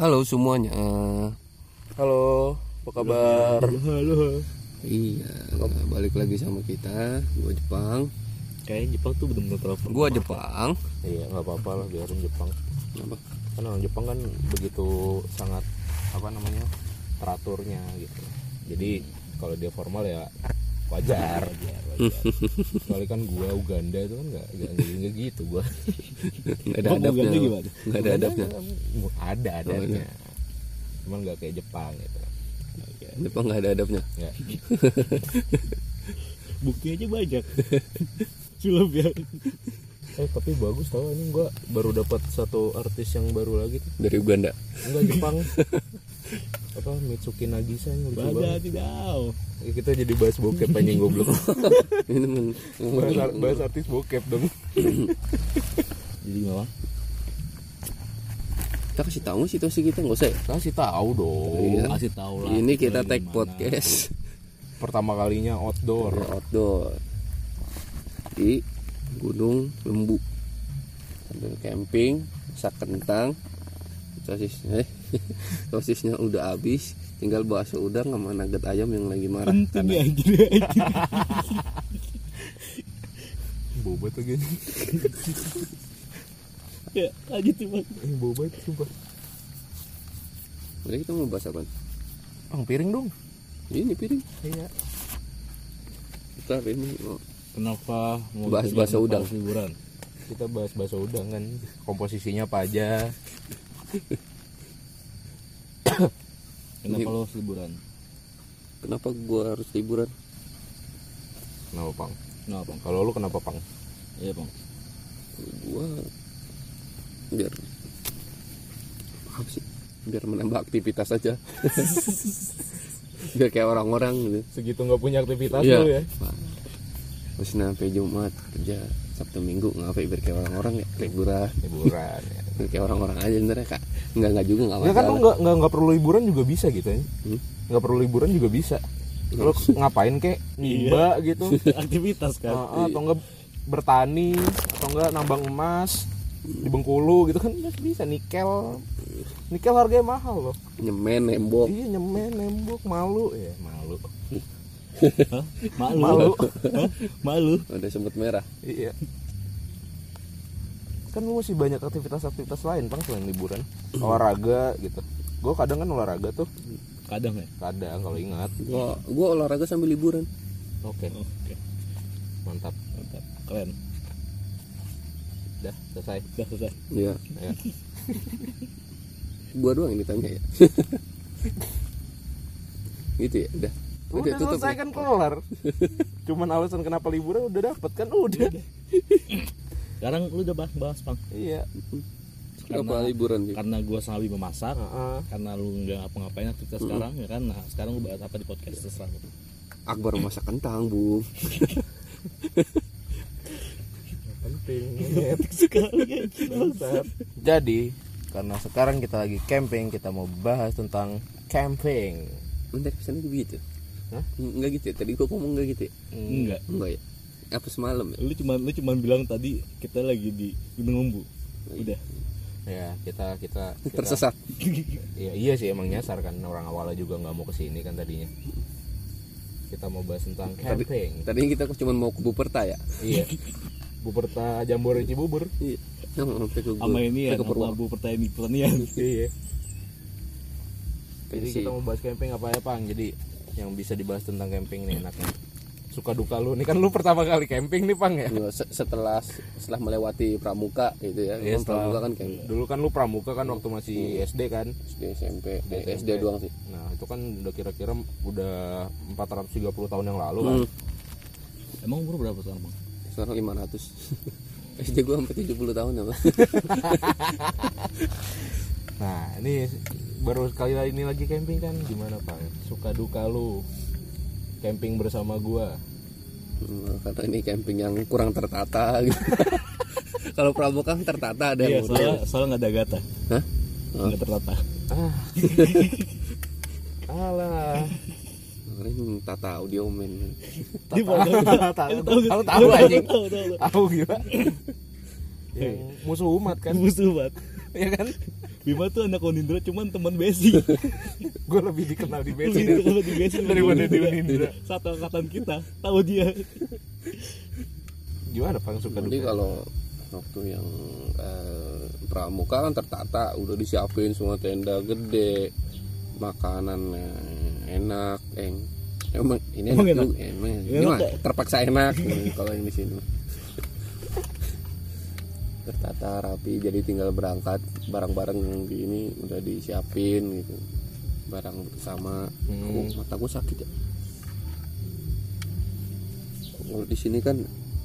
Halo semuanya. Halo, apa kabar? Halo. Iya, balik lagi sama kita. Gua Jepang. Kayaknya Jepang tuh bener-bener telepon. Gua Jepang. Iya, nggak apa-apa lah biarin Jepang. Apa? Kan orang Jepang kan begitu sangat apa namanya teraturnya gitu. Jadi kalau dia formal ya wajar. Soalnya kan gua Uganda itu kan nggak nggak nggak gitu gua. Nggak ada adabnya. Nggak ada adabnya. Ada adatnya. Cuman nggak kayak Jepang gitu. Jepang nggak ada adabnya. Ya. Bukti aja banyak. Sulap ya. Eh tapi bagus tau ini gua baru dapat satu artis yang baru lagi tuh. Dari Uganda. Enggak Jepang. apa Mitsuki Nagisa yang lucu Pada banget. tidak. Ya, kita jadi bahas bokep anjing goblok. Ini bahas, bahas artis bokep dong. Jadi gimana? kita kasih tahu situasi kita nggak usah. ya? Kasih tahu dong. Iya. Kasih tahu lah. Ini kita take podcast Pertama kalinya outdoor. Dari outdoor di Gunung Lembu. Sambil camping, masak kentang, sosisnya, sosisnya udah habis, tinggal bakso udang sama nugget ayam yang lagi marah. Penting ya. Bobat lagi. Ya, lanjut tuh bang. Eh, bobat sumpah. Jadi kita mau bahas apa? Bang piring dong. Ini piring. Iya. Kita ini mau Kenapa mau Bahas bahasa udang. harus liburan? Kita bahas bakso udang kan. Komposisinya apa aja? Kenapa Ini- lo harus liburan? kenapa gua harus liburan? Kenapa pang? Kenapa bang? Kalau lu kenapa pang? Iya bang. Gua biar apa sih? Biar menambah aktivitas aja. biar kayak orang-orang gitu. Segitu nggak punya aktivitas Iya. lu ya? Terus sampai Jumat kerja Sabtu Minggu ngapain biar kayak orang-orang ya liburan Liburan. ya. Kayak orang-orang aja sebenarnya kak nggak nggak juga nggak Ya kan lu masalah nggak nggak nggak perlu liburan juga bisa gitu ya? Hmm? Nggak perlu liburan juga bisa. Lu ngapain kek? Nimba gitu. Aktivitas kan. Ah, atau enggak bertani atau enggak nambang emas di Bengkulu gitu kan bisa nikel nikel harganya mahal loh nyemen nembok iya nyemen nembok malu ya malu Hah? Malu. Malu. Hah? Malu. ada semut merah iya kan lu masih banyak aktivitas-aktivitas lain bang selain liburan olahraga gitu gue kadang kan olahraga tuh Kadang ya. kadang kalau ingat gua gua olahraga sambil liburan oke Oke. mantap Mantap. Keren. dah selesai Udah selesai. Iya ya. gua doang yang ditanya ya gitu ya udah udah selesai ya? kan kelar cuman alasan kenapa liburan udah dapet kan udah Sekarang lu udah bahas, bahas bang. iya apa liburan sih Karena gua sama memasak. Heeh. Karena lu nggak ngapa-ngapain aktivitas sekarang ya kan. Nah sekarang lu bahas apa di podcast terserah. lu. Akbar masak kentang bu penting Sekali ya. Jadi karena sekarang kita lagi camping kita mau bahas tentang camping Bentar kesannya begitu Hah? Enggak gitu ya tadi gua ngomong enggak gitu ya Enggak. enggak ya apa semalam ya? Lu cuman lu cuman bilang tadi kita lagi di Gunung Lembu. Udah. ya kita kita, kita tersesat. Iya, iya sih emang nyasar kan. Orang awalnya juga nggak mau ke sini kan tadinya. Kita mau bahas tentang Tadi- camping. tadinya kita cuma mau ke Buperta ya? Iya. Buperta Jambore Cibubur. Iya. Sama ini ya, ke Purwo. Purwo pertanian. Iya. Jadi kita mau bahas camping apa ya pang? Jadi yang bisa dibahas tentang camping nih enaknya suka duka lu. Ini kan lu pertama kali camping nih pang ya? Se- setelah setelah melewati pramuka gitu ya. Iya, Emang pramuka kan kayak dulu kan lu pramuka kan waktu masih SD kan? SD SMP SD, SD doang sih. Nah itu kan udah kira-kira udah 430 tahun yang lalu kan? Hmm. Emang umur berapa sekarang bang? sekarang 500 SD gua sampai 70 tahun ya Bang. Nah, ini baru sekali lagi ini lagi camping kan? Gimana Pak? Suka duka lu camping bersama gua. Hmm, karena ini camping yang kurang tertata gitu kalau pramuka kan tertata ada Iya, soalnya soalnya nggak ada gata, Hah? nggak tertata. Ah. Alah. kemarin tata audio men mau Tahu tahu tahu anjing. Tahu gila. Yang musuh umat kan. musuh banget. Ya kan? Bima tuh anak Unindra cuman teman basic gue lebih dikenal di basic Lebih kalau di basic Daripada di Unindra. satu angkatan kita tahu dia gimana pang suka Jadi kalau waktu yang eh, pramuka kan tertata, udah disiapin semua tenda gede, makanannya enak, eng. Emang ini Emang enak, enak? juga, emang ini Enak mah kok. terpaksa enak kalau yang di sini. Tertata rapi, jadi tinggal berangkat barang-barang yang di ini udah disiapin gitu, barang bersama. Hmm. Oh, mata gue sakit ya. Kalau di sini kan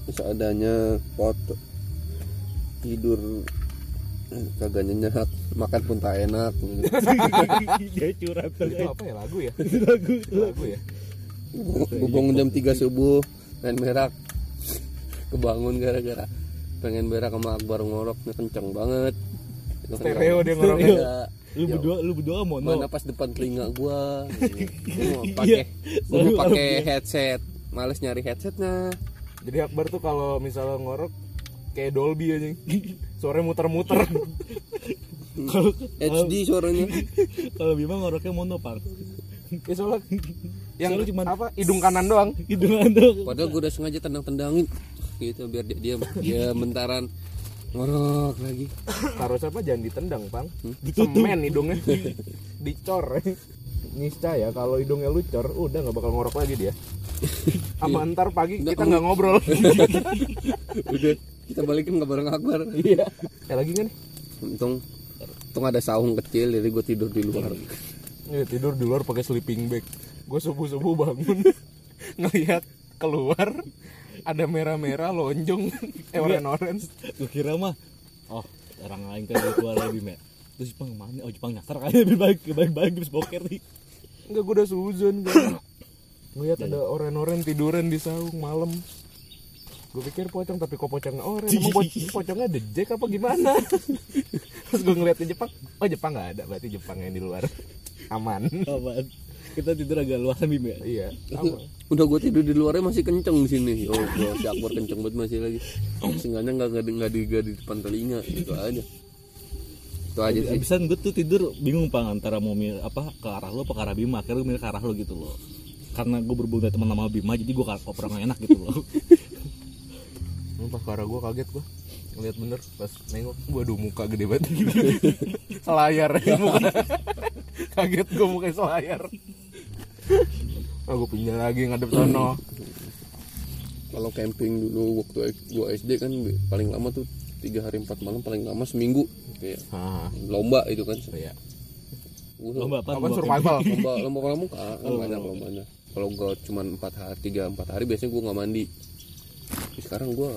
seadanya pot tidur eh, kagak nyenyak makan pun tak enak gitu. dia curhat itu apa ya lagu ya lagu lagu ya bangun jam 3 subuh main berak kebangun gara-gara pengen berak sama Akbar ngorok nih kenceng banget. Itu stereo dia ngoroknya. Iya. lu berdua lu berdua mono mana pas depan telinga gua. Gua mau Iya. pakai gua mau pakai headset. Males nyari headsetnya. Jadi Akbar tuh kalau misalnya ngorok kayak Dolby aja. Suaranya muter-muter. Kalau HD suaranya. Kalau Bima ngoroknya mono par ya soalnya yang Soalnya cuman- apa? Hidung kanan doang. Hidungan dong Padahal gue udah sengaja tendang-tendangin gitu biar dia dia, dia bentaran ngorok lagi. harus apa? Jangan ditendang pang. Semen hidungnya. Dicor. Niscaya kalau hidungnya lu cor udah nggak bakal ngorok lagi dia. Sama ntar pagi Nggak, kita nggak ngobrol. Udah kita balikin ke bareng Akbar. iya. Eh lagi kan Untung untung ada saung kecil jadi gue tidur di luar. Iya, tidur di luar pakai sleeping bag. Gue subuh subuh bangun ngelihat keluar ada merah-merah lonjong eh orange orange gue kira mah oh orang lain kan keluar lagi Bima terus Jepang mana oh Jepang nyasar kayaknya lebih baik lebih baik baik habis boker nih. Enggak gue udah suzon gue ngeliat ada orange orange tiduran di saung malam. Gue pikir pocong tapi kok pocongnya orange? Emang po- pocongnya ada jack apa gimana? Terus gue ngeliat ke Jepang oh Jepang nggak ada berarti Jepang yang di luar. Aman. Apaan kita tidur agak luasan Bima ya iya aman Udah gue tidur di luarnya masih kenceng di sini. Oh, gua si Akbar kenceng banget masih lagi. Seenggaknya nggak nggak di, nggak di, nggak di depan telinga gitu aja. Itu aja sih. Abisan gue tuh tidur bingung pang antara mau milih apa ke arah lo apa ke arah Bima? Akhirnya gue milih ke arah lo gitu loh. Karena gue berhubung dari teman sama Bima jadi gue kok pernah enak gitu loh. Pas para gue kaget gue ngeliat bener pas nengok waduh muka gede banget. Selayar. Ya muka kaget gue muka selayar gue pindah lagi ngadep sono. Kalau camping dulu waktu gua SD kan paling lama tuh tiga hari empat malam paling lama seminggu. Kayak ah. lomba itu kan. Iya. Gua- lomba apa? Lomba survival? lomba lomba pramuka. Kan banyak lombanya kalau gua cuma empat hari tiga empat hari biasanya gua nggak mandi. Tapi sekarang gua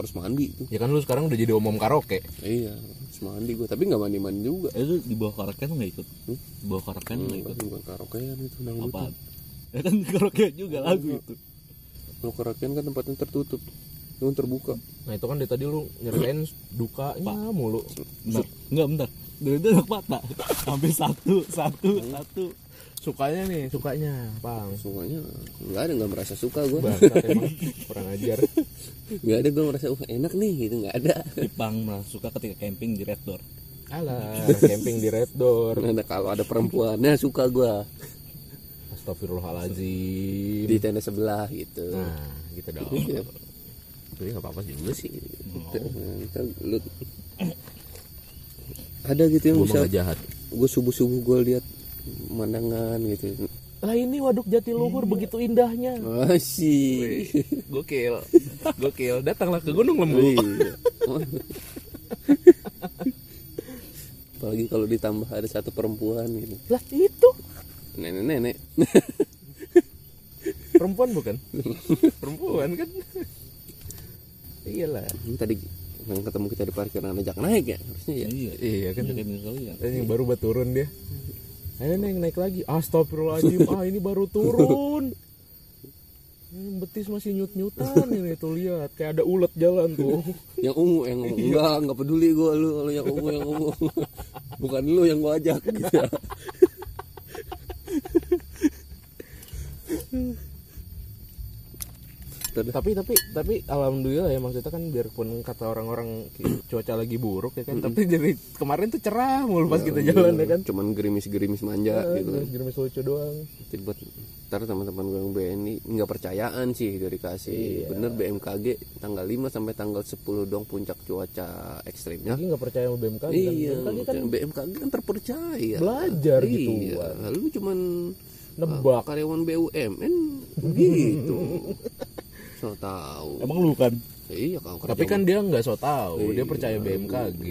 harus mandi tuh. Ya kan lu sekarang udah jadi omom karaoke. Iya mandi gua. Tapi nggak mandi mandi juga. Eh, itu di bawah karaoke lu nggak ikut? Hmm? di bawah karaoke lu nggak ikut? Bukan karaokean itu dangdut apa? ya kan karaoke juga lagu itu. Kalau karaokean kan tempatnya tertutup. Yang terbuka. Nah itu kan dari tadi lu nyeritain dukanya mulu. Bentar. Enggak bentar. Dari itu mata hampir satu satu satu sukanya nih sukanya pang sukanya nggak ada nggak merasa suka gua. Emang kurang ajar. Nggak ada gua merasa wah enak nih gitu nggak ada. Jepang malah suka ketika camping di Red Door. Alah. Camping di red door. Ada kalau ada perempuannya suka gua. Astagfirullahaladzim. Di tenda sebelah gitu. Nah gitu dong. Iya. Jadi gak apa-apa juga sih. Gitu. Nah, kita lu ada gitu yang Gue bisa jahat. gue subuh subuh gue lihat pemandangan gitu. Lah ini waduk Jatiluhur begitu indahnya. Masih Gokil. Gokil. Datanglah ke Gunung Lembu. Iya. apalagi kalau ditambah ada satu perempuan gitu. Lah itu. Nenek nenek. Perempuan bukan? Perempuan kan? Iyalah. Tadi yang ketemu kita di parkiran ajak naik ya harusnya ya. Iya Iya kan kayak misalnya Dan yang baru buat turun dia Ayo neng naik lagi. Astagfirullahaladzim. Ah ini baru turun. Ini betis masih nyut-nyutan ini tuh lihat. Kayak ada ulet jalan tuh. Yang ungu yang ngomong enggak enggak peduli gue lu. Kalau yang ungu yang ungu. Bukan lu yang gue ajak gitu motor dah. tapi tapi tapi alhamdulillah ya maksudnya kan biarpun kata orang-orang cuaca lagi buruk ya kan tapi dari kemarin tuh cerah mulu pas kita jalan ya kan. cuman gerimis-gerimis manja gitu. kan gerimis lucu doang. Jadi buat ntar teman-teman gue yang BNI nggak percayaan sih dari kasih. Bener BMKG tanggal 5 sampai tanggal 10 dong puncak cuaca ekstrimnya. Nggak percaya sama BMKG kan? Iya BMKG kan BMKG kan terpercaya. Belajar gitu. Iya lu cuman nebak. karyawan BUMN gitu so tahu Emang lu kan? iya kalau tapi kan dia nggak so tahu dia Iya. percaya BMKG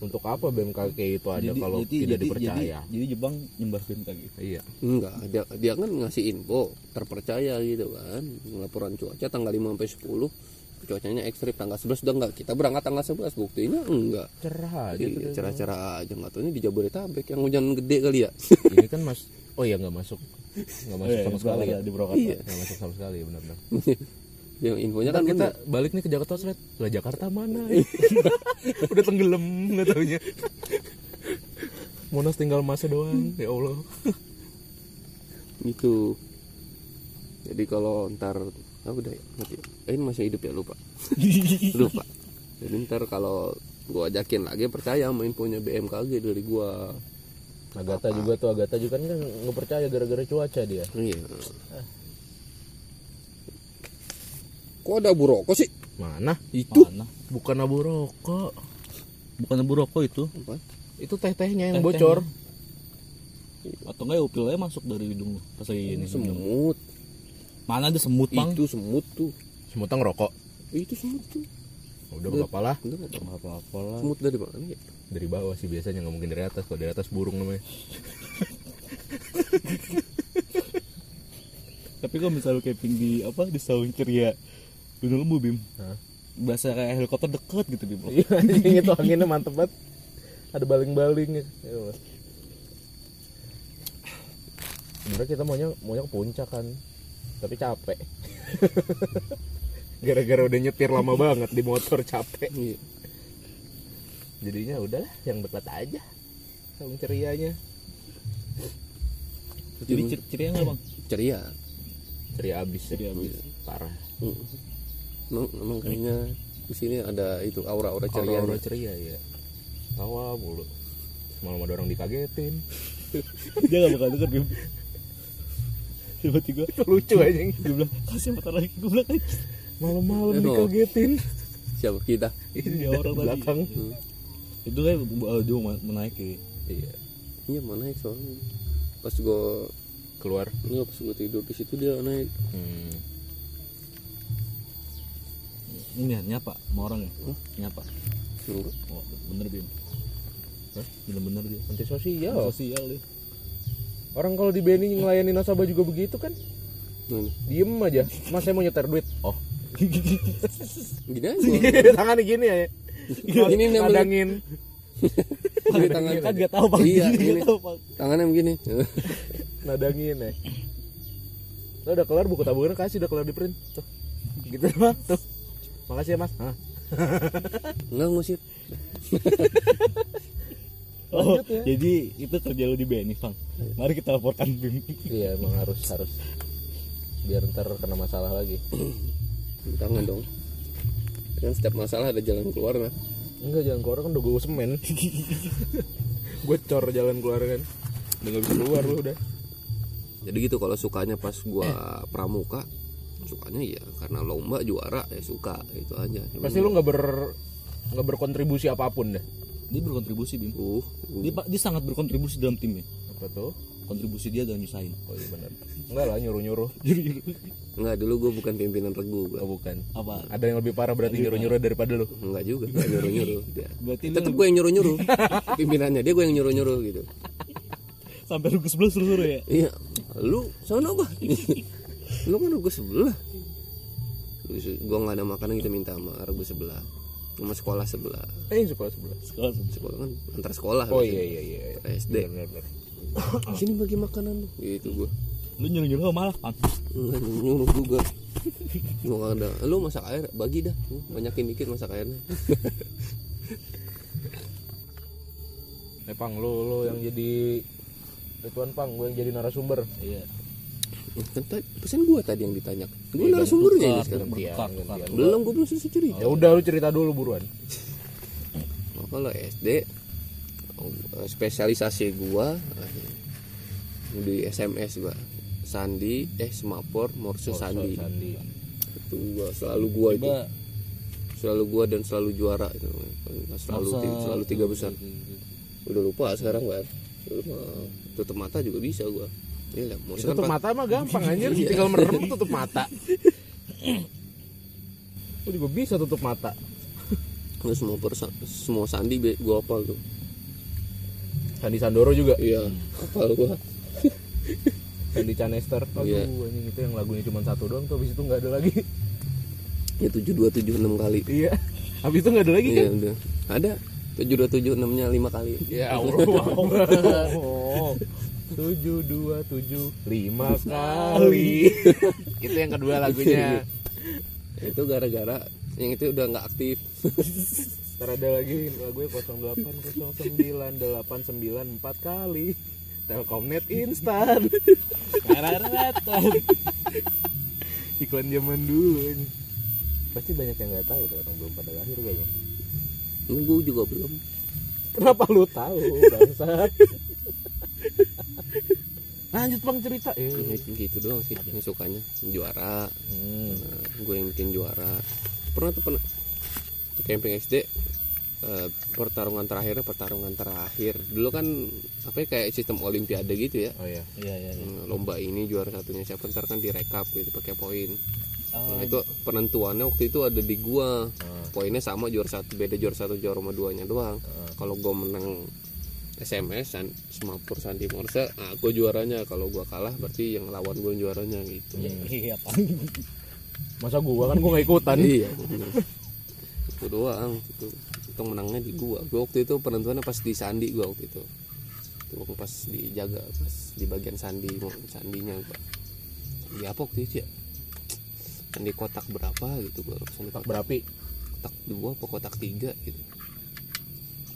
untuk apa BMKG itu ada kalau jadi, tidak jadi, dipercaya? Jadi, jadi Jepang nyembah BMKG. iya. Enggak dia dia kan ngasih info terpercaya gitu kan. Laporan cuaca tanggal 5 sampai 10 cuacanya ekstrim. Tanggal 11 udah enggak kita berangkat tanggal 11 buktinya enggak cerah aja Iya, cerah-cerah aja. Nggak tahu ini di Jabodetabek yang hujan gede kali ya. Ini kan mas oh ya nggak masuk nggak masuk Eh, sama sekali. ya di Purwakarta. Iya. nggak masuk sama sekali benar-benar. Yang infonya kan kita bener. balik nih ke Jakarta Sret. Lah Jakarta mana? Udah tenggelam nggak taunya. Monas tinggal masa doang ya Allah. Itu. Jadi kalau ntar ah udah ya mati eh ini masih hidup ya lupa. Lupa. Jadi ntar kalau gua ajakin lagi percaya sama infonya BMKG dari gua Agatha juga tuh Agatha juga kan nggak percaya gara-gara cuaca dia. Iya. Kok ada buroko sih? Mana? Itu. Mana? bukan abu rokok. Bukan abu rokok itu. apa? Itu teh tehnya yang Teh-tehnya. bocor. Atau enggak ya upilnya masuk dari hidung lu pas lagi ini. semut. Mana ada semut, Bang? itu semut tuh. Semutang ngerokok. Itu semut tuh. Udah gak apa lah. Bener nggak? Apa apa lah. semut dari mana ya dari bawah sih biasanya nggak mungkin dari atas kalau dari atas burung namanya Tapi kalau misalnya camping di apa di saung ceria Gunung Lembu Bim. Hah? Berasa kayak helikopter deket gitu Bim. iya anjing itu anginnya mantep banget ada baling-balingnya ya Allah. sebenarnya kita maunya maunya ke puncak kan tapi capek gara-gara udah nyetir lama banget di motor capek iya jadinya udahlah yang dekat aja. Sama cerianya. Jadi cer- ceria enggak, Bang? ceria. Ceria abis. Ceria abis. parah. Mm. emang, emang kayaknya di sini ada itu aura-aura ceria. aura ceria ya tawa mulu. Malam ada orang dikagetin. Dia enggak bakal denger Bim. Tiba-tiba. Lucu aja dia bilang kasih motor lagi. Gue bilang "Eh, malam-malam dikagetin. Siapa? Kita? Ini orang tadi. Belakang itu kan uh, dia mau menaiki iya. Iya mana naik soalnya. Pas gua keluar. Nggak pas gua tidur di situ dia naik. Hmm. ini ya, nyapa sama orang ya? Nyapa. Enggak oh, bener Bim Hah? bener-bener dia. Anti sosial. Sosial dia. Orang kalau di Beni ngelayani nasabah juga begitu kan? Nih. diem aja. Mas saya mau nyetar duit. Oh. Gini aja. Tangannya gini ya Ini namanya- nadangin Gini tangan kan gak tahu bang. Iya, Gini. bang. Tangannya begini. Nadangin ya. Lo udah kelar buku tabungan kasih udah kelar di print. Tuh. Gitu mas tuh. Makasih ya mas. Hah? enggak ngusir. Oh Lanjut ya. jadi itu kerja lu di BNI bang. Mari kita laporkan Bim iya emang harus harus. Biar ntar kena masalah lagi. Tangan dong kan setiap masalah ada jalan keluar nah enggak jalan keluar kan udah gue semen. Bocor jalan keluar kan. Udah gak bisa keluar lu udah. Jadi gitu kalau sukanya pas gua pramuka sukanya ya karena lomba juara ya suka itu aja. Cuman pasti lu nggak ber nggak berkontribusi apa pun deh. Dia berkontribusi Bim. Uh, uh. dia, dia sangat berkontribusi dalam timnya. Apa tuh kontribusi dia dalam nyusahin. Oh iya benar. Enggak lah nyuruh nyuruh enggak dulu gua bukan pimpinan regu gua. Oh bukan. Apa? Ada yang lebih parah berarti nyuruh nyuruh daripada lu? Enggak juga enggak nyuruh nyuruh dia berarti lu tetap gue yang nyuruh nyuruh pimpinannya dia gue yang nyuruh nyuruh gitu. Sampai rugu sebelah suruh ya? Iya. Lu sana apa lu kan regu sebelah? Gue nggak ada makanan kita minta sama regu sebelah. Sama sekolah sebelah. Eh sekolah sebelah. Sekolah sekolah kan antar sekolah oh iya iya iya Antar SD. Benar benar sini bagi makanan lu. Gitu gue lu nyuruh nyuruh malah pan. Enggak nyuruh juga. Gue nggak ada. Lu masak air bagi dah. Banyakin dikit masak airnya. Eh pang lu lu yang jadi Rituan pang gue yang jadi narasumber. Iya. Ya, kan tadi pesan gua tadi yang ditanya. Gua Iya, narasumbernya ini sekarang belum gua belum selesai cerita. Ya udah lu cerita dulu buruan. Oh, kalau SD eh, spesialisasi gua eh, di SMS gua. Sandi eh Semapor Morse Sandi. Sandi. Itu gua selalu gua itu. Coba selalu gua dan selalu juara itu. Selalu Morse, ti- selalu tiga besar. gitu. udah lupa sekarang kan mah tutup mata juga bisa gua. Iya kan tutup pa- mata mah gampang anjir. Tinggal merem tutup mata. Lu juga bisa tutup mata. Gua semua persa, semua sandi gua hafal tuh Sandi Sandoro juga. Iya hafal gua. Sandi Canester. Aduh Iya. anjing itu yang lagunya cuma satu doang tuh Habis itu nggak ada lagi. Ya tujuh dua tujuh enam kali. Iya. Habis itu nggak ada lagi iya kan? udah. Ada. tujuh dua tujuh enamnya lima kali. Ya Allah tujuh dua tujuh lima kali. Itu yang kedua lagunya. Itu gara-gara yang itu udah nggak aktif Ntar ada lagi. Lagunya 0809 894 kali. Telkomnet instan. Kararatan. iklan zaman dulu. Ini. pasti banyak yang nggak tahu orang belum pada lahir kayaknya. Gue juga belum. Kenapa lu tahu bangsat? Lanjut bang cerita. Eh. Ya, gitu doang sih yang sukanya. Juara. Hmm. nah, gue yang bikin juara. Pernah tuh pernah. Tuh camping SD eh, pertarungan terakhirnya pertarungan terakhir. Dulu kan apa ya, kayak sistem olimpiade gitu ya. Oh ya Iya iya iya. Hmm, lomba ini juara satunya siapa ntar kan direkap gitu pakai poin. Oh, nah itu penentuannya waktu itu ada di gua. Ah. poinnya sama juara satu beda juara satu juara sama duanya doang. Ah. kalau gua menang SMS san, Semapur Sandi Morse nah gua juaranya. Kalau gua kalah berarti yang lawan gua juaranya gitu. Iya apa? masa gua kan gua nggak ikutan? Iya itu doang itu itu menangnya di gua. Gua waktu itu penentuannya pas di Sandi gua waktu itu. Itu waktu pas dijaga pas di bagian Sandi Sandinya gua di apa waktu itu ya Sandi kotak berapa gitu gua Sandi tak kotak, berapi. Kotak dua apa kotak tiga gitu.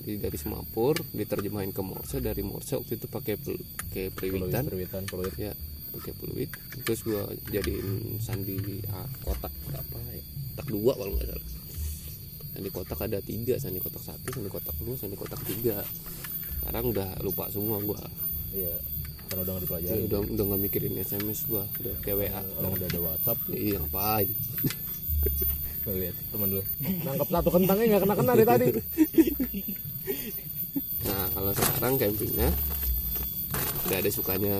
Jadi dari Semapur diterjemahin ke Morse dari Morse waktu itu pakai pakai periwitan. Perwitan perwit ya pakai peluit. Terus gua jadiin sandi ah, kotak berapa ya? Kotak dua kalau nggak salah sandi kotak ada tiga sandi kotak satu sandi kotak dua sandi kotak tiga. Sekarang udah lupa semua gua. Iya kan udah nggak dipelajari. Udah udah nggak mikirin sms gua udah kayak wa orang udah ada WhatsApp. Iya ngapain? Lihat teman lu nangkep satu kentangnya nggak kena kena dari tadi. Nah kalau sekarang campingnya nggak ada sukanya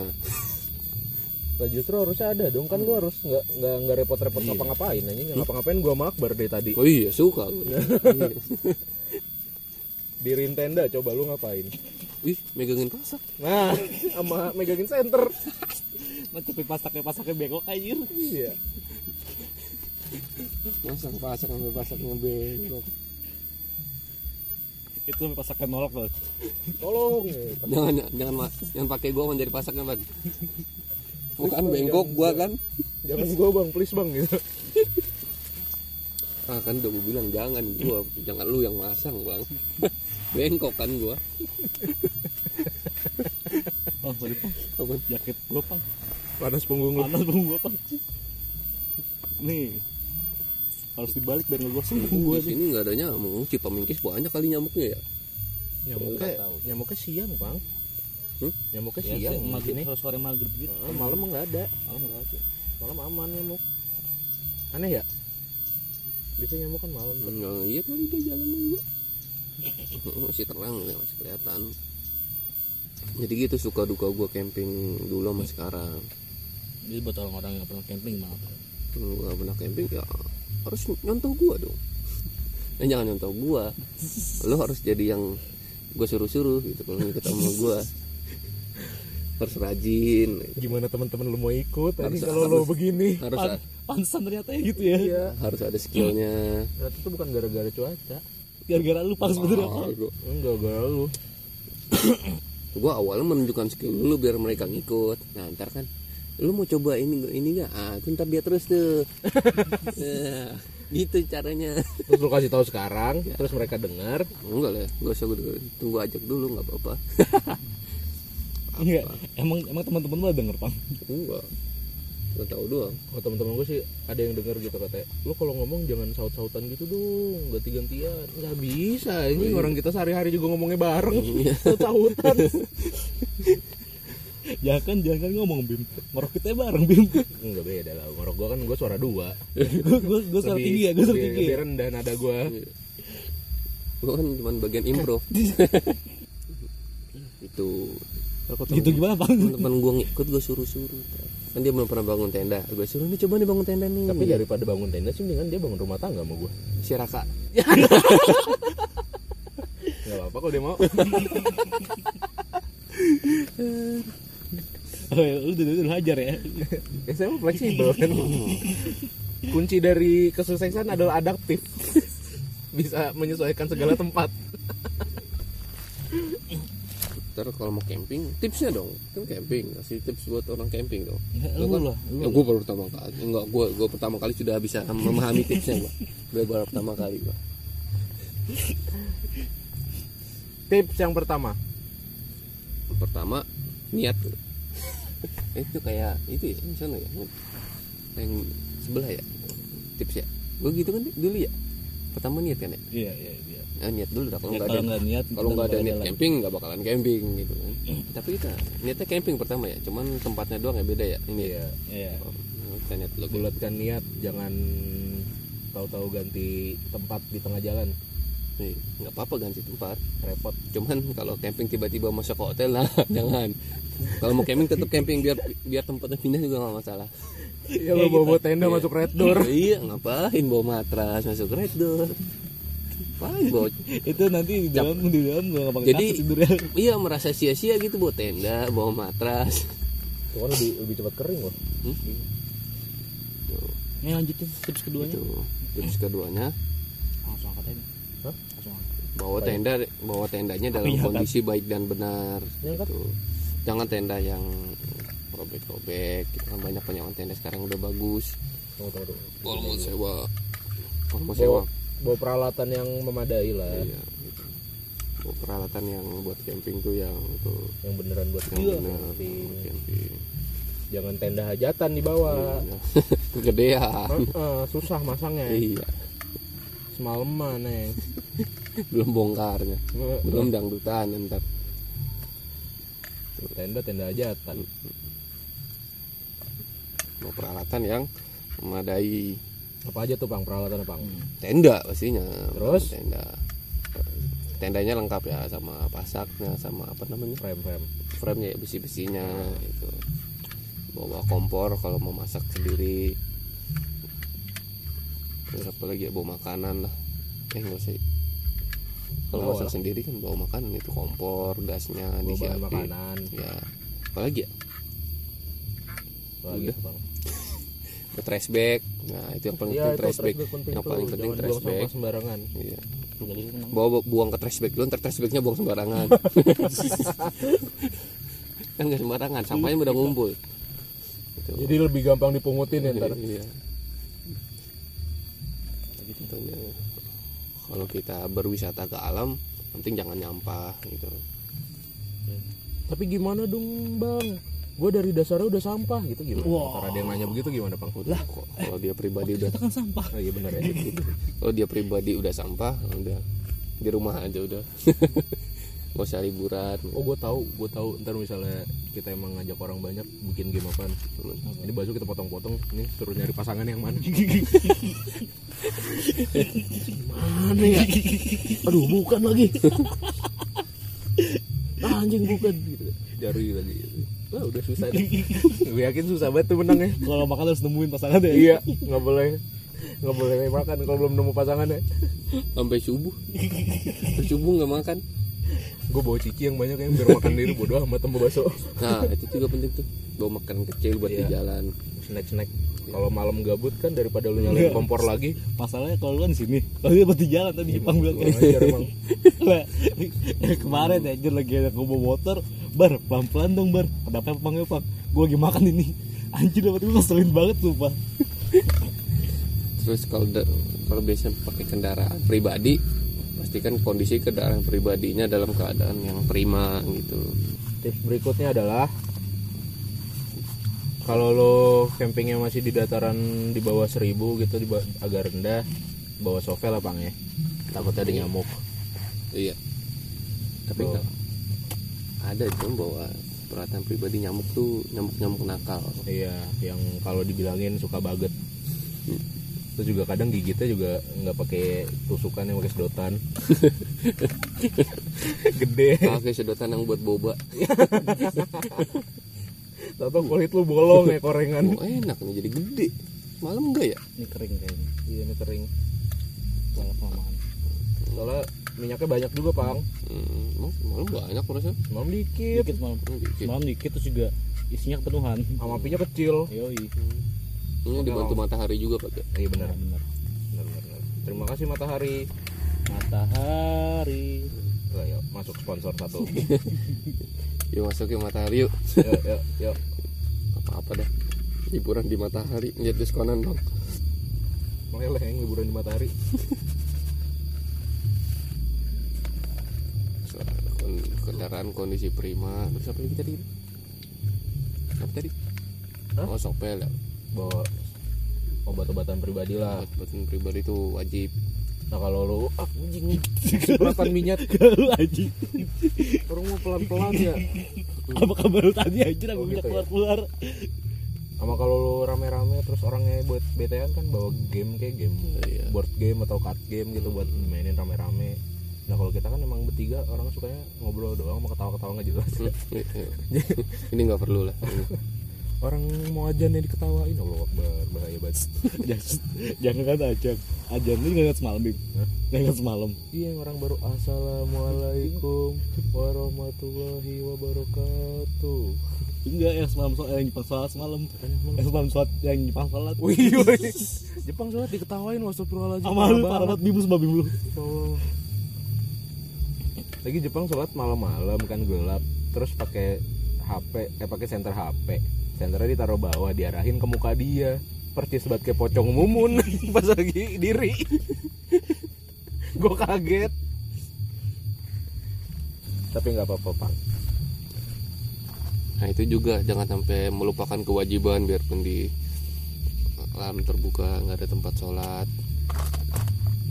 Lah justru harusnya ada dong kan lu harus nggak nggak nggak repot-repot Iya. ngapa-ngapain aja yang ngapa-ngapain gua sama Akbar dari tadi oh iya suka gua. Iya. di Rintenda coba lu ngapain ih megangin pasak nah sama megangin center Macam pasaknya pasaknya bengkok anjir. iya masang pasak sampai pasak ngebengkok Itu sampai pasaknya nolak loh. tolong ya. jangan jangan jangan pakai gua menjadi pasaknya bang bukan bengkok gua kan jangan gua bang please bang gitu ah kan udah gua bilang jangan gua jangan lu yang masang bang bengkok kan gua Oh, sorry pang. apa Jaket gua pang. panas punggung lu Panas punggung gua pang. Nih. Harus dibalik biar ngegosong punggung gua di nih. sini nggak ada nyamuk cipamingkis banyak kali nyamuknya ya nyamuknya nyamuknya siang bang? Nyamuknya Ya, siang sih, maghrib ini. sore sore maghrib gitu. malam nggak ada. Malam enggak ada. malam aman nyamuk aneh ya? Biasanya nyamuk kan malam. Nggak iya kali dia jalan gua. Masih terang ya masih kelihatan. Jadi gitu suka duka gua camping dulu sama sekarang. Jadi buat orang-orang yang nggak pernah camping maaf. gua pernah camping ya harus nyontoh gua dong. Dan jangan nyontoh gua. Lo harus jadi yang gua suruh-suruh gitu kalau ngikut sama gua harus rajin. Gimana teman-teman lu mau ikut? Harus- kalau lu harus- begini harus Pan pantesan ternyata ya gitu ya. iya harus ada skillnya. Berarti itu bukan gara-gara cuaca. Gara-gara lu pas sebenarnya apa? Ah, gua, enggak gara lu. gua awalnya menunjukkan skill dulu biar mereka ngikut. Nah ntar kan lu mau coba ini ini nggak? Ah itu ntar dia terus tuh. Nah, gitu caranya. Terus lu kasih tahu sekarang terus mereka dengar enggak lah gak usah gua tunggu ajak dulu nggak apa-apa Enggak. Emang emang teman-teman lu denger pang. enggak gue tahu doang. Oh teman-teman gue sih ada yang denger gitu katanya. Lu kalau ngomong jangan saut-sautan gitu dong. Ganti-gantian nggak bisa. Ini orang kita sehari-hari juga ngomongnya bareng. Saut-sautan. Jangan kan jangan kan ngomong bim ngorok kita bareng bim. Nggak beda lah. Ngorok gue kan gue suara dua. Gue gue suara tinggi ya gue suara lebih- tinggi lebih ya. rendah nada gue gue kan cuma bagian improv. Itu gitu gimana bang? Teman-teman gue ngikut gue suruh-suruh. Kan dia belum pernah bangun tenda. Gue suruh nih coba nih bangun tenda nih. Tapi daripada bangun tenda sih mendingan dia bangun rumah tangga sama gue si Raka. Nggak apa-apa kalau dia mau. Oh, ya, lu udah udah hajar ya. Ya saya mau fleksibel kan. Kunci dari kesuksesan adalah adaptif. Bisa menyesuaikan segala tempat ntar kalau mau camping tipsnya dong. Kan camping kasih tips buat orang camping dong. Ya, Lu lu kan- lah, lu ya, gue baru pertama kali enggak gue gue pertama kali sudah bisa memahami tipsnya gue gue baru pertama kali gue tips yang pertama. Pertama niat. Itu kayak itu ya misalnya ya yang sebelah ya tips ya gue gitu kan dulu ya pertama niat kan ya iya iya iya. Nah, niat dulu dah. Kalau Ya, nggak kalau ada niat kalau nggak ada niat camping nggak bakalan camping gitu kan. Tapi kita niatnya camping pertama ya cuman tempatnya doang ya beda ya ini. Ya iya iya. Oh, kita niat dulu. Bulatkan niat jangan tahu-tahu ganti tempat di tengah jalan nggak apa-apa ganti tempat repot. Cuman kalau camping tiba-tiba masuk ke hotel lah jangan. Kalau mau camping tetap camping biar biar tempatnya pindah juga nggak masalah. Ya lo bawa tenda masuk red door. iya ngapain bawa matras masuk red door? Ngapain bawa itu nanti di dalam di dalam nggak pakai Jadi- tidurnya iya merasa sia-sia gitu bawa tenda bawa matras. Itu kan lebih lebih cepat kering loh. Hmm? Ini lanjutin tips keduanya. Itu tips keduanya langsung angkat aja Hah? Bawa tenda bawa tendanya dalam Iya, kan? kondisi baik dan benar Iya, kan? gitu. jangan tenda yang robek-robek gitu kan banyak penyewa tenda sekarang udah bagus. Kalau mau sewa. Kalau mau bawa, sewa. bawa peralatan yang memadai lah. Iya gitu. Bawa peralatan yang buat camping tuh yang tuh yang beneran buat yang iya, benar camping. camping. Jangan tenda hajatan di bawah. Iya. kegedean. Heeh, susah masangnya. Iya. Semalaman neng belum bongkarnya. Belum dangdutan ntar. Tenda tenda hajatan mau peralatan yang memadai. Apa aja tuh bang? Peralatan bang? Tenda pastinya. Terus? tenda. Tendanya lengkap ya sama pasaknya sama apa namanya? Frame frame frame ya besi besinya itu bawa kompor kalau mau masak sendiri. Terus apa lagi ya bawa makanan lah. Eh nggak usah kalau masak sendiri kan bawa makanan itu kompor gasnya bawa disiapin. makanan. Ya. Apalagi ya? Apa lagi Udah. tuh, bang? Ke trash bag. Nah itu yang paling Iya, penting itu trash bag. yang paling penting trash bag. sembarangan. Iya. Bawa buang ke trash bag dulu ntar trash bagnya buang sembarangan. Kan nggak sembarangan sampahnya udah ngumpul. Gitu. jadi lebih gampang dipungutin ya ntar. Iya. Contohnya, kalau kita berwisata ke alam penting jangan nyampah gitu. Tapi gimana dong bang? Gue dari dasarnya udah sampah gitu. Gimana. Ntar ada yang nanya begitu gimana bang Udah, kok- kalau dia pribadi udah kita kan sampah. Oh, iya benar ya. Kalau dia pribadi udah sampah udah di rumah aja udah nggak usah liburan. Oh gue tahu gue tahu. Ntar misalnya kita emang ngajak orang banyak bikin game apaan? Ini baju kita potong-potong ini suruh nyari pasangan yang mana? Mana ya? Aduh bukan lagi. Ah, anjing bukan. Gitu cari lagi. Wah udah susah deh. Gue yakin susah banget tuh menangnya. Kalau makan harus nemuin pasangan deh Iya nggak boleh. Nggak boleh makan kalau belum nemu pasangannya sampai subuh. Sampai subuh nggak makan Gue bawa cici yang banyak yang biar makan diri bodoh amat sama bakso. Nah itu juga penting tuh. Bawa makanan kecil buat di Iya. jalan. Snack-snack. Kalau malam gabut kan daripada lu nyalain kompor lagi. Masalahnya kalau lu kan di sini. Kalau dia buat di jalan tadi Jepang bilang. emang Lah, eh, kemarin ya anjir lagi ada bawa motor. Bar pelan pelan dong bar. Kenapa pang ya pang gue lagi makan ini. Anjir dapat gue ngeselin banget sumpah. Terus kalau kalau biasa pakai kendaraan pribadi pastikan kondisi kendaraan pribadinya dalam keadaan yang prima gitu. Tips berikutnya adalah kalau lo campingnya masih di dataran di bawah 1000 gitu di ba- agak rendah bawa sovel apa ya. Takutnya ada nyamuk. Iya. Tapi Oh. ada itu bawa peralatan pribadi nyamuk tuh nyamuk nyamuk nakal. Iya yang kalau dibilangin suka banget terus juga kadang gigitnya juga nggak pakai tusukan yang pakai sedotan. Gede. Pakai sedotan yang buat boba. Atau kulit lu bolong ya korengan. Oh, enak nih jadi gede. Malam enggak ya? Ini kering kayaknya. iya ini kering. Lama kelamaan. soalnya minyaknya banyak juga pang. Hmm, emang malam banyak harusnya malam dikit. Dikit malam. Hmm, dikit. Malam dikit terus juga isinya kepenuhan. sama apinya kecil. Yoi. Ini dibantu matahari juga pakai iya benar Benar, benar. benar terima kasih matahari. Matahari. Lah, yuk, masuk sponsor satu. Yuk masuk ke matahari yuk. Yuk yuk yuk. Apa apa dah. Hiburan di matahari lihat diskonan dong. Meleleh yang liburan di matahari. Kendaraan kondisi prima. Terus apa lagi tadi? Apa tadi? Hah? oh sopel ya bawa obat-obatan pribadi lah. Buatan pribadi itu wajib. Nah kalau lu ah anjing. Makan minyak. Kalau orang mau pelan-pelan ya. Apa kabar lu tadi aja aku Oh, gitu ya? keluar-keluar. sama kalau lu rame-rame terus orangnya buat BTN kan bawa game kayak game Iya. board game atau card game gitu buat mainin rame-rame. Nah kalau kita kan emang bertiga orang sukanya ngobrol doang mau ketawa-ketawa nggak jelas. Ini nggak perlu lah orang mau ajan yang diketawain Allah Akbar bahaya banget Jangan jangan kan aja. Aja lu nggak semalam. Hah? Nggak semalam. iya orang baru assalamualaikum warahmatullahi wabarakatuh Enggak yang semalam soal yang Jepang sholat semalam. Yang semalam sholat yang Jepang sholat. Wih, wih. Jepang sholat diketawain Astagfirullahaladzim Sama lu parah banget bimu sama. Oh. Lagi Jepang sholat malam-malam kan gelap Terus pakai HP, eh pakai senter HP Senternya ditaruh bawah, diarahin ke muka dia. Percis banget kayak pocong mumun. Pas lagi diri. Gue kaget. Tapi nggak apa-apa Pang nah itu juga jangan sampai melupakan kewajiban biarpun di alam terbuka nggak ada tempat sholat.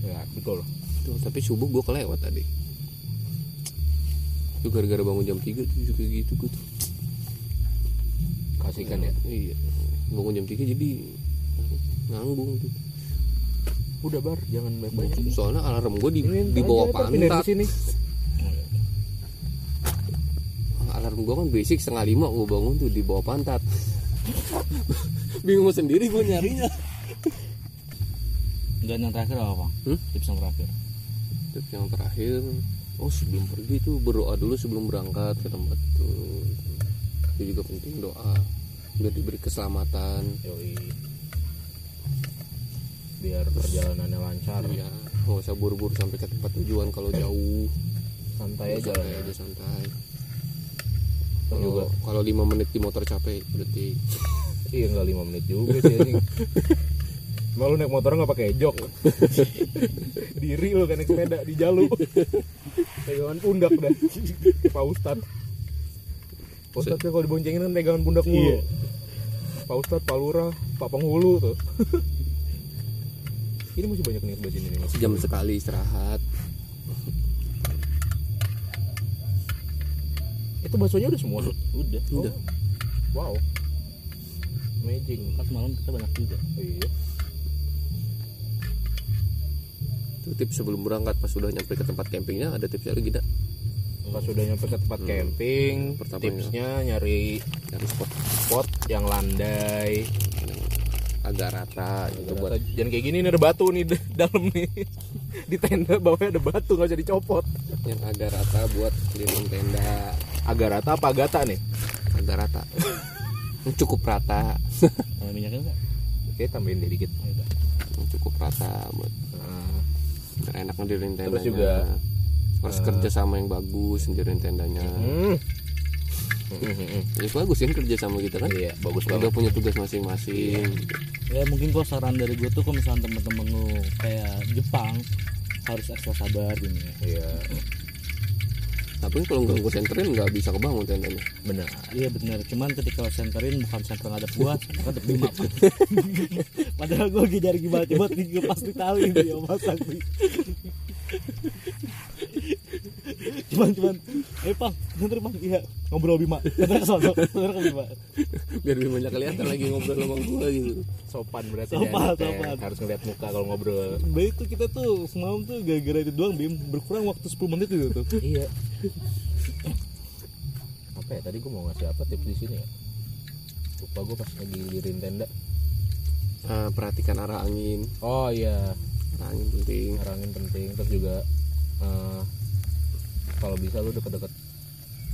Ya betul. Tuh, tapi subuh gue kelewat tadi. Itu gara-gara bangun jam 3 tuh juga gitu gue tuh Kasihkan ya. Iya. Bangun jam 3 jadi nganggung tuh. Udah bar, jangan banyak-banyak. Soalnya alarm gue di, di bawah pantat. Sini. alarm gue kan basic setengah lima gue bangun tuh di bawah pantat. Bingung sendiri gue nyarinya. Dan yang terakhir apa, Bang? Hmm? Tips yang terakhir. Tips yang terakhir. Oh sebelum pergi tuh berdoa dulu sebelum berangkat ke tempat itu itu juga penting doa biar diberi keselamatan Yoi. Biar perjalanannya lancar ya nggak usah buru-buru sampai ke tempat tujuan kalau jauh Santai aja santai lah aja santai kalau kalau lima menit di motor capek berarti Iya nggak lima menit juga sih anjing. Emang lu naik motor nggak pakai jok? Diri lu kan naik sepeda di jalu. Pegangan pundak dah. Pak Ustad. Pak Ustad kan kalau diboncengin kan pegangan pundak mulu. Iya. Pak Ustad, Pak Lurah, Pak Penghulu tuh. Ini masih banyak nih sebelah sini nih. Sejam sekali istirahat Itu baksonya udah semua. Udah. udah Wow. Amazing. Pas malam kita banyak juga. Iya. itu tips sebelum berangkat pas sudah nyampe ke tempat campingnya ada tipsnya lagi tidak Pas sudah nyampe ke tempat camping, Pertamanya. tipsnya nyari cari spot. spot yang landai. Agak rata gitu buat Ternyata jangan kayak gini nih ada batu nih dalam nih. Di tenda bawahnya ada batu nggak bisa dicopot. Yang agak rata buat keliling tenda. Agak rata apa gata nih? Agak rata. Cukup rata. Minyaknya enggak? oke tambahin deh dikit. Cukup rata buat nah, enak ngedirin tendanya. Terus juga, harus kerja sama yang bagus ngedirin tendanya. Hmm. Ya bagus kan kerja sama kita kan? Iya bagus udah banget. punya tugas masing-masing. Ya mungkin kok saran dari gue tuh kalau misalnya temen-temen lu kayak Jepang harus ekstra sabar gini. Ya. iya. Pun kalau nggak gue senterin nggak bisa kebangun tendanya. Benar. Iya benar, cuman ketika lo senterin bukan center ngadep gua, ngadep lima Pak. Padahal gua lagi nyari gimana coba tinggi pasti tahu ini ya Mas Sakti. Cuman cuman, eh Bang, bentar Bang, iya ngobrol Bima. Bentar ke sono, bentar ke Bima. biar lebih banyak kelihatan lagi ngobrol sama gue gitu. Sopan berarti Sopan, ya, sopan. harus ngeliat muka kalau ngobrol. Baik itu kita tuh semalam tuh gara-gara itu doang Bim, berkurang waktu 10 menit itu tuh. iya. Apa ya tadi gue mau ngasih apa tips di sini ya? Lupa gue pas lagi lirin tenda. Ah, perhatikan arah angin. Oh iya. Arah angin penting. Arah angin penting terus juga eh, kalau bisa lu deket-deket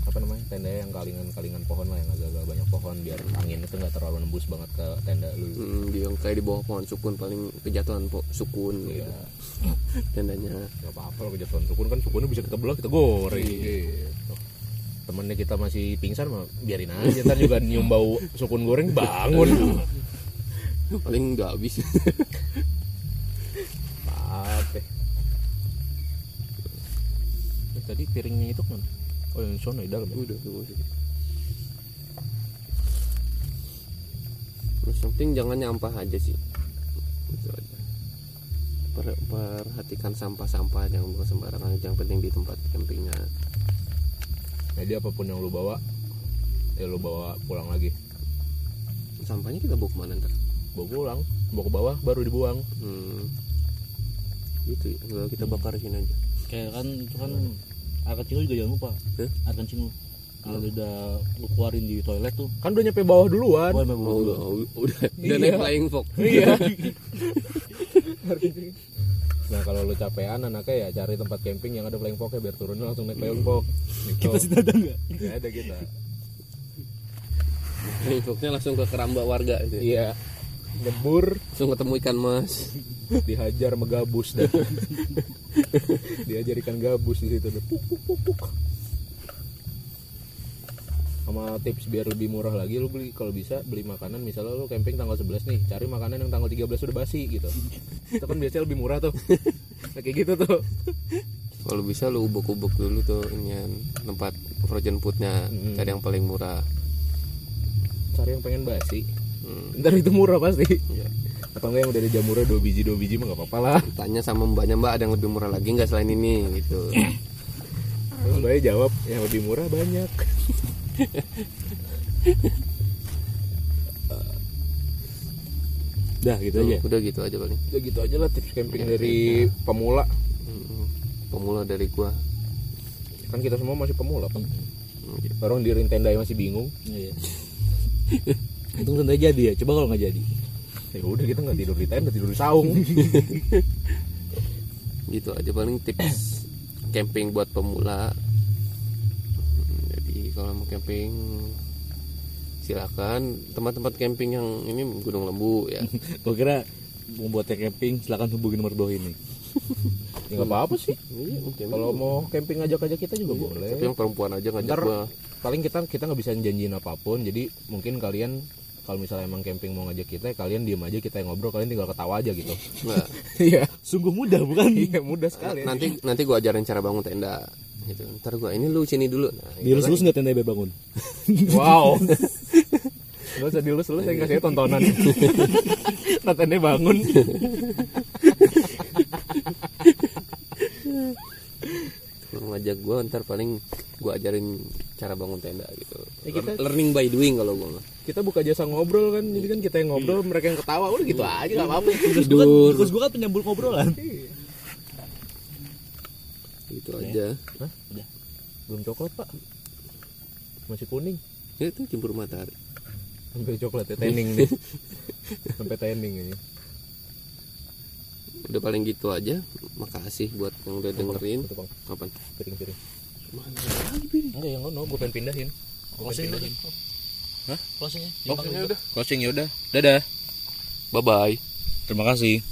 apa namanya tenda yang kalingan-kalingan pohon lah yang agak-agak banyak pohon biar angin itu nggak terlalu nembus banget ke tenda lu. Hmm, di yang kayak di bawah pohon sukun paling kejatuhan po, sukun Iya, gitu. tendanya. Nggak apa-apa kalau kejatuhan sukun. Kan sukunnya bisa kita belah kita goreng gitu. Temennya kita masih pingsan mah biarin aja. Ntar juga nyium bau sukun goreng bangun. paling nggak habis Apa? Eh, tadi piringnya itu kan? Oh yang sono di dalam ya? udah sih terus yang penting jangan nyampah aja sih itu aja Per- perhatikan sampah-sampah jangan buang sembarangan yang penting di tempat campingnya Jadi apa pun yang lu bawa, ya lu bawa pulang lagi. sampahnya kita bawa ke mana ntar Bawa pulang, bawa ke bawah baru dibuang. hmm. gitu ya Nggak, kita bakar sini aja Kayak kan itu kan air kencing lu juga jangan lupa. Hah? Air kencing lu. Kalau udah lu keluarin di toilet tuh, Kan udah nyampe bawah duluan. oh, emang oh, udah udah, udah Iya. naik flying fox Iya. nah kalau lu capean anaknya ya cari tempat camping yang ada flying fox biar turunnya langsung naik flying fox. Gitu. kita sih ada nggak? Nggak ada kita. flying foxnya langsung ke keramba warga itu Iya. Nyebur, langsung ketemu ikan mas dihajar sama gabus dah. Diajar ikan gabus di situ dah. Puk, puk, puk, puk. Sama tips biar lebih murah lagi lu beli kalau bisa beli makanan misalnya lu camping tanggal 11 nih, cari makanan yang tanggal 13 udah basi gitu. Itu kan biasanya lebih murah tuh. Nah, kayak gitu tuh. kalau bisa lu ubek-ubek dulu tuh inian tempat frozen foodnya Hmm. cari yang paling murah Cari yang pengen basi. Hmm, Ntar itu murah pasti. iya. Atau enggak yang udah ada jamurnya dua biji dua biji mah nggak apa-apa lah. tanya sama mbaknya mbak ada yang lebih murah lagi nggak selain ini gitu Mbaknya jawab yang lebih murah banyak. Dah gitu aja. udah gitu aja paling Udah gitu aja lah tips camping dari pemula. Hmm, pemula dari gua Kan kita semua masih pemula, Pak. Hmm, gitu. Orang di tenda masih bingung. Iya. Untung santai jadi ya. Coba kalau nggak jadi. Ya udah kita nggak tidur di tenda, tidur di saung. gitu aja paling tips camping buat pemula Hmm, jadi kalau mau camping silakan tempat-tempat camping yang ini Gunung Lembu ya Gua kira membuat camping silakan hubungi nomor bawah ini. ya nggak apa-apa sih. Iya. Kalau mau camping ngajak-ngajak kita juga boleh. tapi yang perempuan aja ngajak Ntar gua paling kita kita nggak bisa janjiin apa pun. Jadi mungkin kalian kalau misalnya emang camping mau ngajak kita, kalian diem aja kita yang ngobrol, kalian tinggal ketawa aja gitu. nah, Iya. Sungguh mudah bukan? Iya mudah sekali. nanti nanti gua ajarin cara bangun tenda gitu ntar gua ini lu sini dulu nah, gitu Dilus kan. lus nggak tenda bangun? Wow. Gak usah dilus lu saya kasih tontonan. Natanya bangun. Lu ngajak gua ntar paling gua ajarin cara bangun tenda gitu Ya, kita- learning by doing kalau gua mah. Kita buka jasa ngobrol kan, jadi kan kita yang ngobrol, mereka yang ketawa, udah gitu aja gak apa-apa. Terus gua kan penyambung ngobrolan. gitu aja Hah? Udah. Belum coklat pak, masih kuning. ya itu jempur matahari Sampai coklat ya, tanning nih. Sampai tanning ini. udah paling gitu aja makasih buat yang udah dengerin Itu kapan piring-piring. mana lagi piring Enggak yang ngono, gue pengen pindahin. Pindahin. Hah? Closingnya? Oh, udah. Closing ya udah. Dadah. bye bye Terima kasih.